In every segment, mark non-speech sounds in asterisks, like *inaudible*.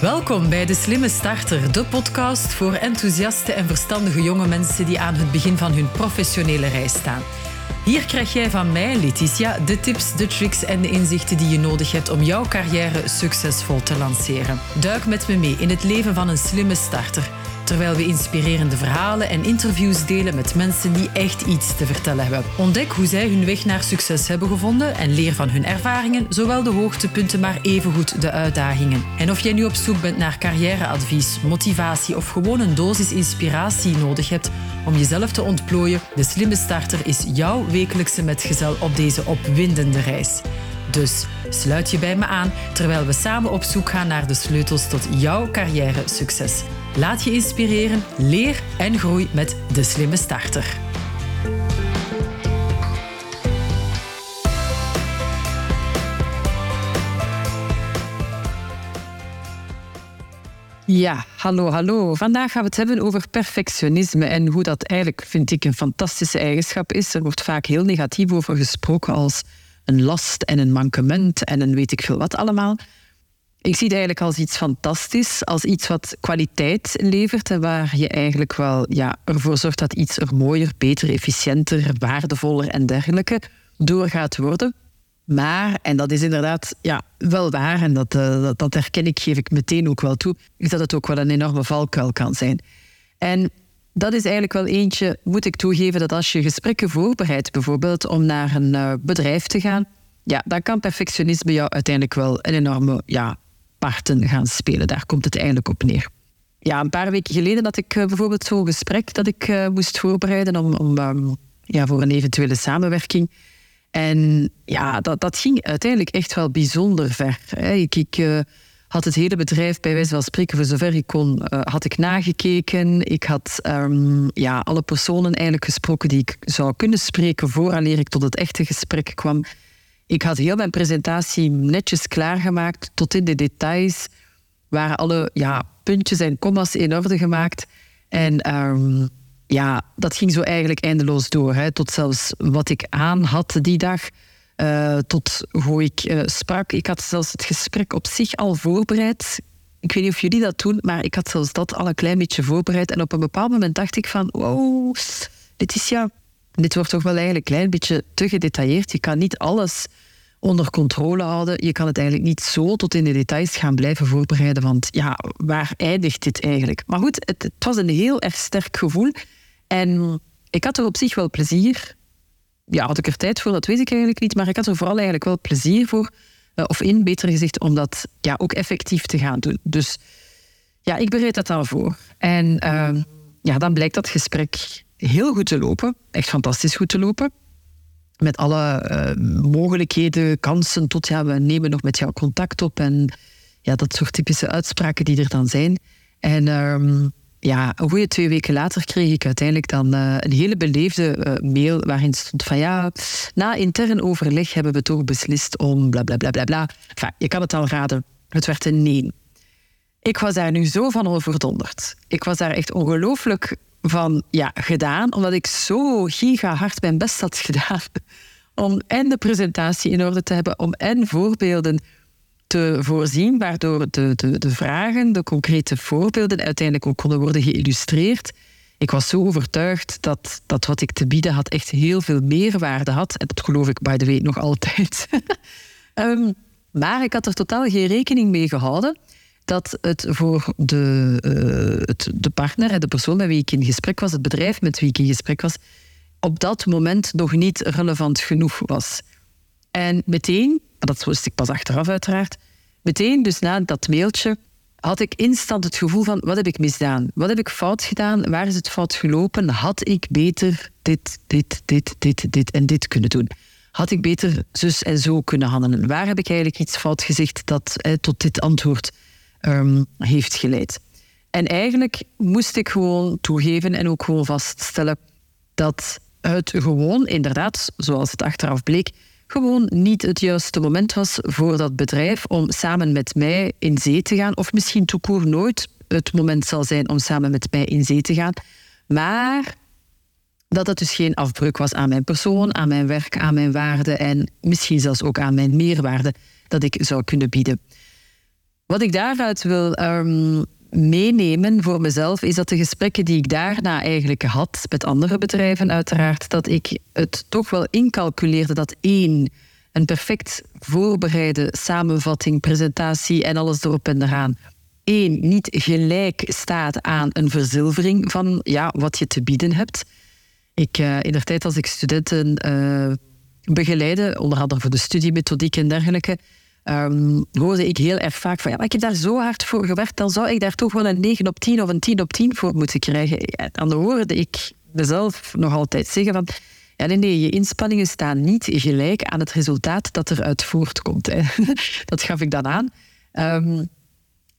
Welkom bij De Slimme Starter, de podcast voor enthousiaste en verstandige jonge mensen die aan het begin van hun professionele reis staan. Hier krijg jij van mij, Letitia, de tips, de tricks en de inzichten die je nodig hebt om jouw carrière succesvol te lanceren. Duik met me mee in het leven van een slimme starter terwijl we inspirerende verhalen en interviews delen met mensen die echt iets te vertellen hebben. Ontdek hoe zij hun weg naar succes hebben gevonden en leer van hun ervaringen, zowel de hoogtepunten maar evengoed de uitdagingen. En of jij nu op zoek bent naar carrièreadvies, motivatie of gewoon een dosis inspiratie nodig hebt om jezelf te ontplooien, de slimme starter is jouw wekelijkse metgezel op deze opwindende reis. Dus sluit je bij me aan terwijl we samen op zoek gaan naar de sleutels tot jouw carrière succes. Laat je inspireren, leer en groei met de slimme starter. Ja, hallo, hallo. Vandaag gaan we het hebben over perfectionisme en hoe dat eigenlijk, vind ik, een fantastische eigenschap is. Er wordt vaak heel negatief over gesproken als een last en een mankement en een weet ik veel wat allemaal. Ik zie het eigenlijk als iets fantastisch, als iets wat kwaliteit levert en waar je eigenlijk wel ja, ervoor zorgt dat iets er mooier, beter, efficiënter, waardevoller en dergelijke door gaat worden. Maar, en dat is inderdaad ja, wel waar, en dat, uh, dat, dat herken ik, geef ik meteen ook wel toe, is dat het ook wel een enorme valkuil kan zijn. En dat is eigenlijk wel eentje, moet ik toegeven, dat als je gesprekken voorbereidt, bijvoorbeeld om naar een uh, bedrijf te gaan, ja, dan kan perfectionisme jou uiteindelijk wel een enorme ja, parten gaan spelen. Daar komt het eigenlijk op neer. Ja, een paar weken geleden had ik uh, bijvoorbeeld zo'n gesprek dat ik uh, moest voorbereiden om, om um, ja, voor een eventuele samenwerking. En ja, dat, dat ging uiteindelijk echt wel bijzonder ver. Hè. Ik, ik uh, had het hele bedrijf bij wijze van spreken, voor zover ik kon, had ik nagekeken. Ik had um, ja, alle personen eigenlijk gesproken die ik zou kunnen spreken vooraleer ik tot het echte gesprek kwam. Ik had heel mijn presentatie netjes klaargemaakt, tot in de details. Waren alle ja, puntjes en komma's in orde gemaakt. En um, ja, dat ging zo eigenlijk eindeloos door. Hè, tot zelfs wat ik aan had die dag. Uh, tot hoe ik uh, sprak. Ik had zelfs het gesprek op zich al voorbereid. Ik weet niet of jullie dat doen, maar ik had zelfs dat al een klein beetje voorbereid. En op een bepaald moment dacht ik van, wow, dit is ja dit wordt toch wel eigenlijk een klein beetje te gedetailleerd. Je kan niet alles onder controle houden. Je kan het eigenlijk niet zo tot in de details gaan blijven voorbereiden. Want ja, waar eindigt dit eigenlijk? Maar goed, het, het was een heel erg sterk gevoel. En ik had er op zich wel plezier. Ja, had ik er tijd voor, dat weet ik eigenlijk niet. Maar ik had er vooral eigenlijk wel plezier voor. Uh, of in, beter gezegd, om dat ja, ook effectief te gaan doen. Dus ja, ik bereid dat al voor. En uh, ja, dan blijkt dat gesprek heel goed te lopen. Echt fantastisch goed te lopen. Met alle uh, mogelijkheden, kansen tot ja, we nemen nog met jou contact op. En ja, dat soort typische uitspraken die er dan zijn. En um, ja, een goede twee weken later kreeg ik uiteindelijk dan uh, een hele beleefde uh, mail waarin stond van ja, na intern overleg hebben we toch beslist om bla bla bla bla bla. Je kan het al raden, het werd een nee. Ik was daar nu zo van overdonderd. Ik was daar echt ongelooflijk van ja, gedaan, omdat ik zo giga hard mijn best had gedaan om en de presentatie in orde te hebben, om en voorbeelden te voorzien, waardoor de, de, de vragen, de concrete voorbeelden uiteindelijk ook konden worden geïllustreerd. Ik was zo overtuigd dat, dat wat ik te bieden had echt heel veel meerwaarde had. En dat geloof ik, by the way, nog altijd. um, *laughs* maar ik had er totaal geen rekening mee gehouden dat het voor de, uh, het, de partner, de persoon met wie ik in gesprek was, het bedrijf met wie ik in gesprek was, op dat moment nog niet relevant genoeg was. En meteen, dat wist ik pas achteraf uiteraard, meteen dus na dat mailtje had ik instant het gevoel van wat heb ik misdaan? Wat heb ik fout gedaan? Waar is het fout gelopen? Had ik beter dit, dit, dit, dit, dit en dit kunnen doen? Had ik beter zus en zo kunnen handelen? Waar heb ik eigenlijk iets fout gezegd dat eh, tot dit antwoord um, heeft geleid. En eigenlijk moest ik gewoon toegeven en ook gewoon vaststellen dat het gewoon, inderdaad, zoals het achteraf bleek, gewoon niet het juiste moment was voor dat bedrijf om samen met mij in zee te gaan. Of misschien toekoor nooit het moment zal zijn om samen met mij in zee te gaan. Maar dat het dus geen afbreuk was aan mijn persoon, aan mijn werk, aan mijn waarde en misschien zelfs ook aan mijn meerwaarde dat ik zou kunnen bieden. Wat ik daaruit wil ehm, meenemen voor mezelf, is dat de gesprekken die ik daarna eigenlijk had, met andere bedrijven uiteraard, dat ik het toch wel incalculeerde dat één, een perfect voorbereide samenvatting, presentatie en alles erop en eraan, één, niet gelijk staat aan een verzilvering van ja, wat je te bieden hebt. Ik, uh, in de tijd als ik studenten uh, begeleide, onder andere voor de studiemethodiek en dergelijke, um, hoorde ik heel erg vaak van ja, ik heb daar zo hard voor gewerkt, dan zou ik daar toch wel een 9 op 10 of een 10 op 10 voor moeten krijgen. En dan hoorde ik mezelf nog altijd zeggen van ja, nee, nee, je inspanningen staan niet gelijk aan het resultaat dat eruit voortkomt. Hè. *laughs* Dat gaf ik dan aan. Um,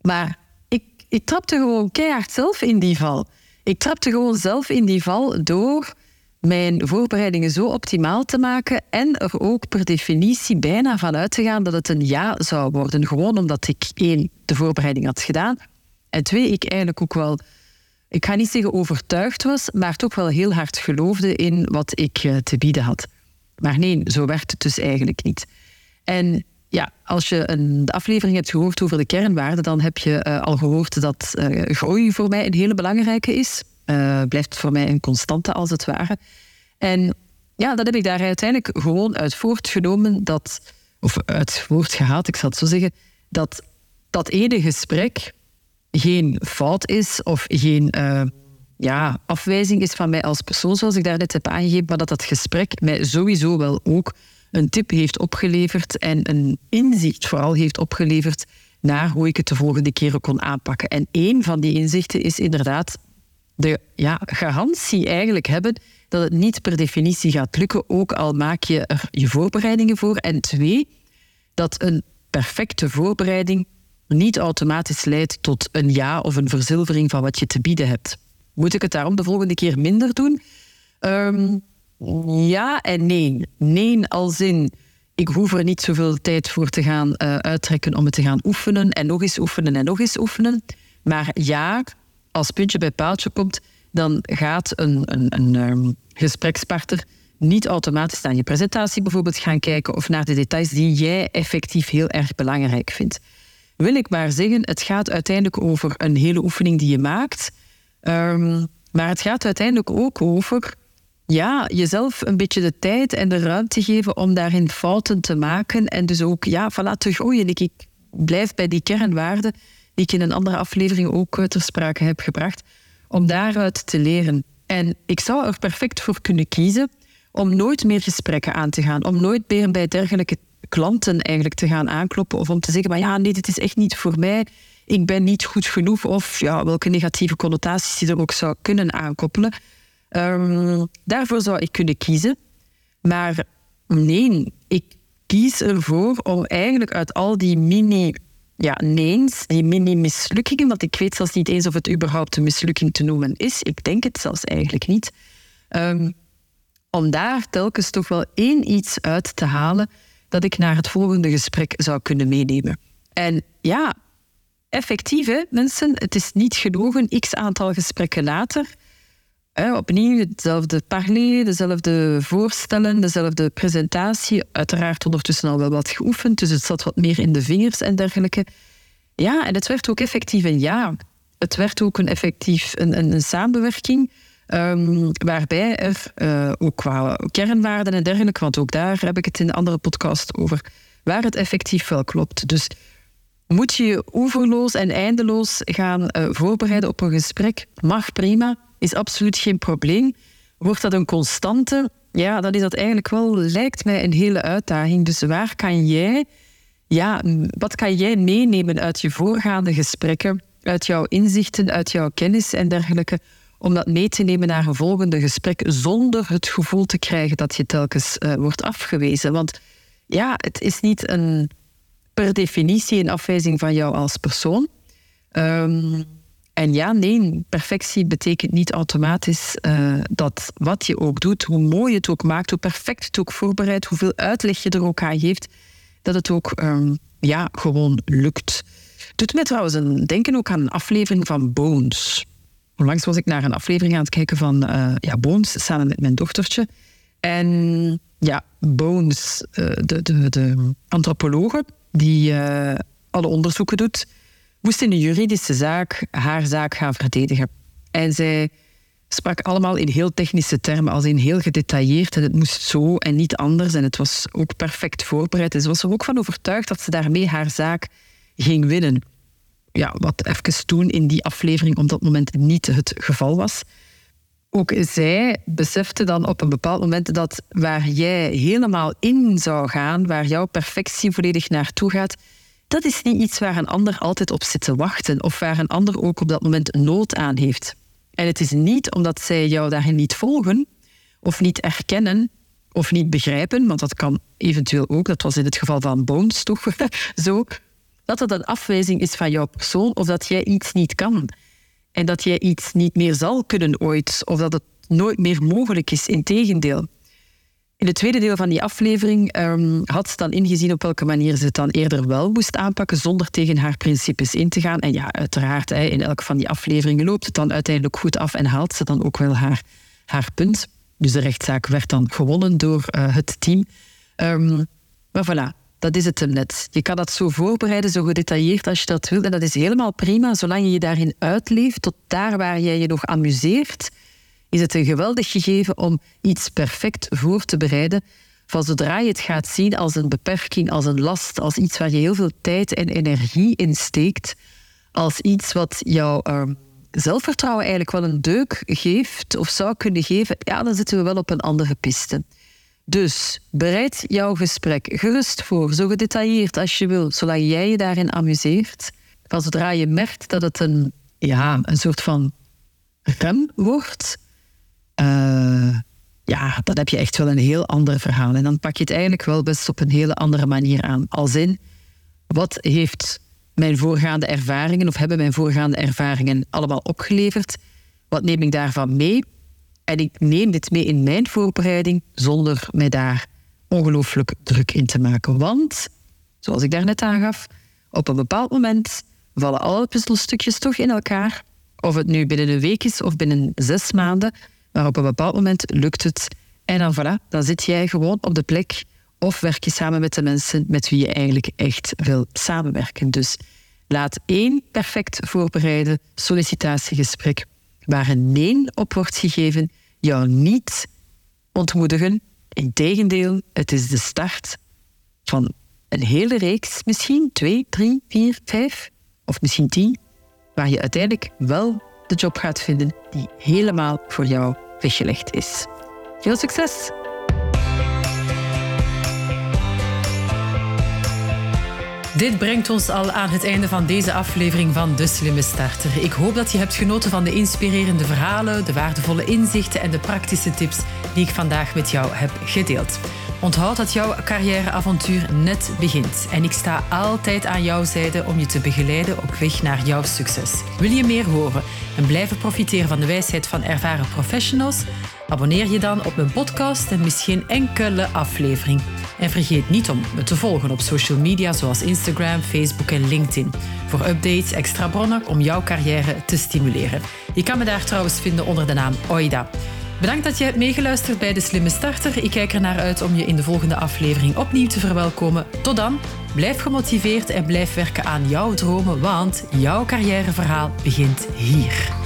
maar ik, ik trapte gewoon keihard zelf in die val. Ik trapte gewoon zelf in die val door mijn voorbereidingen zo optimaal te maken en er ook per definitie bijna van uit te gaan dat het een ja zou worden. Gewoon omdat ik één, de voorbereiding had gedaan en twee, ik eigenlijk ook wel, ik ga niet zeggen overtuigd was, maar toch wel heel hard geloofde in wat ik eh, te bieden had. Maar nee, zo werkt het dus eigenlijk niet. En ja, als je een, de aflevering hebt gehoord over de kernwaarden, dan heb je uh, al gehoord dat uh, groei voor mij een hele belangrijke is. Uh, blijft voor mij een constante als het ware. En ja, dat heb ik daar uiteindelijk gewoon uit voortgenomen dat, of uit voortgehaald, ik zal het zo zeggen, dat dat ene gesprek geen fout is of geen ja, afwijzing is van mij als persoon, zoals ik daar net heb aangegeven, maar dat dat gesprek mij sowieso wel ook een tip heeft opgeleverd en een inzicht vooral heeft opgeleverd naar hoe ik het de volgende keer kon aanpakken. En één van die inzichten is inderdaad de ja, garantie eigenlijk hebben dat het niet per definitie gaat lukken, ook al maak je er je voorbereidingen voor. En twee, dat een perfecte voorbereiding niet automatisch leidt tot een ja of een verzilvering van wat je te bieden hebt. Moet ik het daarom de volgende keer minder doen? Um, ja en nee. Nee als in, ik hoef er niet zoveel tijd voor te gaan uh, uittrekken om het te gaan oefenen en nog eens oefenen en nog eens oefenen. Maar ja, als puntje bij paaltje komt, dan gaat een, een, een um, gesprekspartner niet automatisch naar je presentatie bijvoorbeeld gaan kijken of naar de details die jij effectief heel erg belangrijk vindt. Wil ik maar zeggen, het gaat uiteindelijk over een hele oefening die je maakt. Um, maar het gaat uiteindelijk ook over ja, jezelf een beetje de tijd en de ruimte geven om daarin fouten te maken. En dus ook ja, van laten groeien. Ik, ik blijf bij die kernwaarden die ik in een andere aflevering ook eh, ter sprake heb gebracht. Om daaruit te leren. En ik zou er perfect voor kunnen kiezen om nooit meer gesprekken aan te gaan. Om nooit meer bij dergelijke klanten eigenlijk te gaan aankloppen. Of om te zeggen, maar ja, nee, dit is echt niet voor mij. Ik ben niet goed genoeg. Of ja, welke negatieve connotaties je er ook zou kunnen aankoppelen. Um, daarvoor zou ik kunnen kiezen. Maar nee, ik kies ervoor om eigenlijk uit al die mini ja, neens, die mini-mislukkingen, want ik weet zelfs niet eens of het überhaupt een mislukking te noemen is. Ik denk het zelfs eigenlijk niet. Um, om daar telkens toch wel één iets uit te halen dat ik naar het volgende gesprek zou kunnen meenemen. En ja, effectief, mensen, het is niet gelogen. X aantal gesprekken later opnieuw hetzelfde parler, dezelfde voorstellen, dezelfde presentatie. Uiteraard ondertussen al wel wat geoefend, dus het zat wat meer in de vingers en dergelijke. Ja, en het werd ook effectief een ja. Het werd ook een effectief een, een, samenwerking. Um, waarbij er uh, ook qua kernwaarden en dergelijke, want ook daar heb ik het in de andere podcast over, waar het effectief wel klopt. Dus moet je je oeverloos en eindeloos gaan uh, voorbereiden op een gesprek? Mag prima is absoluut geen probleem. Wordt dat een constante? Ja, dan is dat eigenlijk wel, lijkt mij, een hele uitdaging. Dus waar kan jij, ja, wat kan jij meenemen uit je voorgaande gesprekken, uit jouw inzichten, uit jouw kennis en dergelijke, om dat mee te nemen naar een volgende gesprek zonder het gevoel te krijgen dat je telkens uh, wordt afgewezen? Want ja, het is niet een, per definitie een afwijzing van jou als persoon. Um, en ja, nee, perfectie betekent niet automatisch uh, dat wat je ook doet, hoe mooi het ook maakt, hoe perfect het ook voorbereidt, hoeveel uitleg je er ook aan geeft, dat het ook um, ja, gewoon lukt. Doet mij trouwens een denken ook aan een aflevering van Bones. Onlangs was ik naar een aflevering aan het kijken van uh, ja, Bones samen met mijn dochtertje. En ja, Bones, uh, de, de, de antropologe die alle onderzoeken doet moest in een juridische zaak haar zaak gaan verdedigen. En zij sprak allemaal in heel technische termen, als in heel gedetailleerd. En het moest zo en niet anders. En het was ook perfect voorbereid. En ze was er ook van overtuigd dat ze daarmee haar zaak ging winnen. Ja, wat even toen in die aflevering op dat moment niet het geval was. Ook zij besefte dan op een bepaald moment dat waar jij helemaal in zou gaan, waar jouw perfectie volledig naartoe gaat, dat is niet iets waar een ander altijd op zit te wachten of waar een ander ook op dat moment nood aan heeft. En het is niet omdat zij jou daarin niet volgen of niet erkennen of niet begrijpen, want dat kan eventueel ook, dat was in het geval van Bones toch *laughs* zo, dat het een afwijzing is van jouw persoon of dat jij iets niet kan. En dat jij iets niet meer zal kunnen ooit, of dat het nooit meer mogelijk is. Integendeel. In het tweede deel van die aflevering um, had ze dan ingezien op welke manier ze het dan eerder wel moest aanpakken, zonder tegen haar principes in te gaan. En ja, uiteraard, in elke van die afleveringen loopt het dan uiteindelijk goed af en haalt ze dan ook wel haar, haar punt. Dus de rechtszaak werd dan gewonnen door uh, het team. Um, maar voilà, dat is het hem net. Je kan dat zo voorbereiden, zo gedetailleerd als je dat wilt. En dat is helemaal prima, zolang je je daarin uitleeft, tot daar waar jij je nog amuseert is het een geweldig gegeven om iets perfect voor te bereiden. Van zodra je het gaat zien als een beperking, als een last, als iets waar je heel veel tijd en energie in steekt, als iets wat jouw uh, zelfvertrouwen eigenlijk wel een deuk geeft of zou kunnen geven, ja, dan zitten we wel op een andere piste. Dus bereid jouw gesprek gerust voor, zo gedetailleerd als je wil, zolang jij je daarin amuseert. Van zodra je merkt dat het een, ja, een soort van rem wordt, uh, ja, dan heb je echt wel een heel ander verhaal. En dan pak je het eigenlijk wel best op een hele andere manier aan. Als in, wat heeft mijn voorgaande ervaringen of hebben mijn voorgaande ervaringen allemaal opgeleverd? Wat neem ik daarvan mee? En ik neem dit mee in mijn voorbereiding zonder mij daar ongelooflijk druk in te maken. Want, zoals ik daarnet aangaf, op een bepaald moment vallen alle puzzelstukjes toch in elkaar. Of het nu binnen een week is of binnen zes maanden. Maar op een bepaald moment lukt het. En dan voilà, dan zit jij gewoon op de plek of werk je samen met de mensen met wie je eigenlijk echt wil samenwerken. Dus laat één perfect voorbereide sollicitatiegesprek waar een nee op wordt gegeven, jou niet ontmoedigen. Integendeel, het is de start van een hele reeks, misschien twee, drie, vier, vijf of misschien tien, waar je uiteindelijk wel de job gaat vinden die helemaal voor jou weggelegd is. Veel succes! Dit brengt ons al aan het einde van deze aflevering van De Slimme Starter. Ik hoop dat je hebt genoten van de inspirerende verhalen, de waardevolle inzichten en de praktische tips die ik vandaag met jou heb gedeeld. Onthoud dat jouw carrièreavontuur net begint en ik sta altijd aan jouw zijde om je te begeleiden op weg naar jouw succes. Wil je meer horen en blijven profiteren van de wijsheid van ervaren professionals? Abonneer je dan op mijn podcast en mis geen enkele aflevering. En vergeet niet om me te volgen op social media zoals Instagram, Facebook en LinkedIn. Voor updates, extra bronnen om jouw carrière te stimuleren. Je kan me daar trouwens vinden onder de naam Oida. Bedankt dat je hebt meegeluisterd bij De Slimme Starter. Ik kijk er naar uit om je in de volgende aflevering opnieuw te verwelkomen. Tot dan, blijf gemotiveerd en blijf werken aan jouw dromen, want jouw carrièreverhaal begint hier.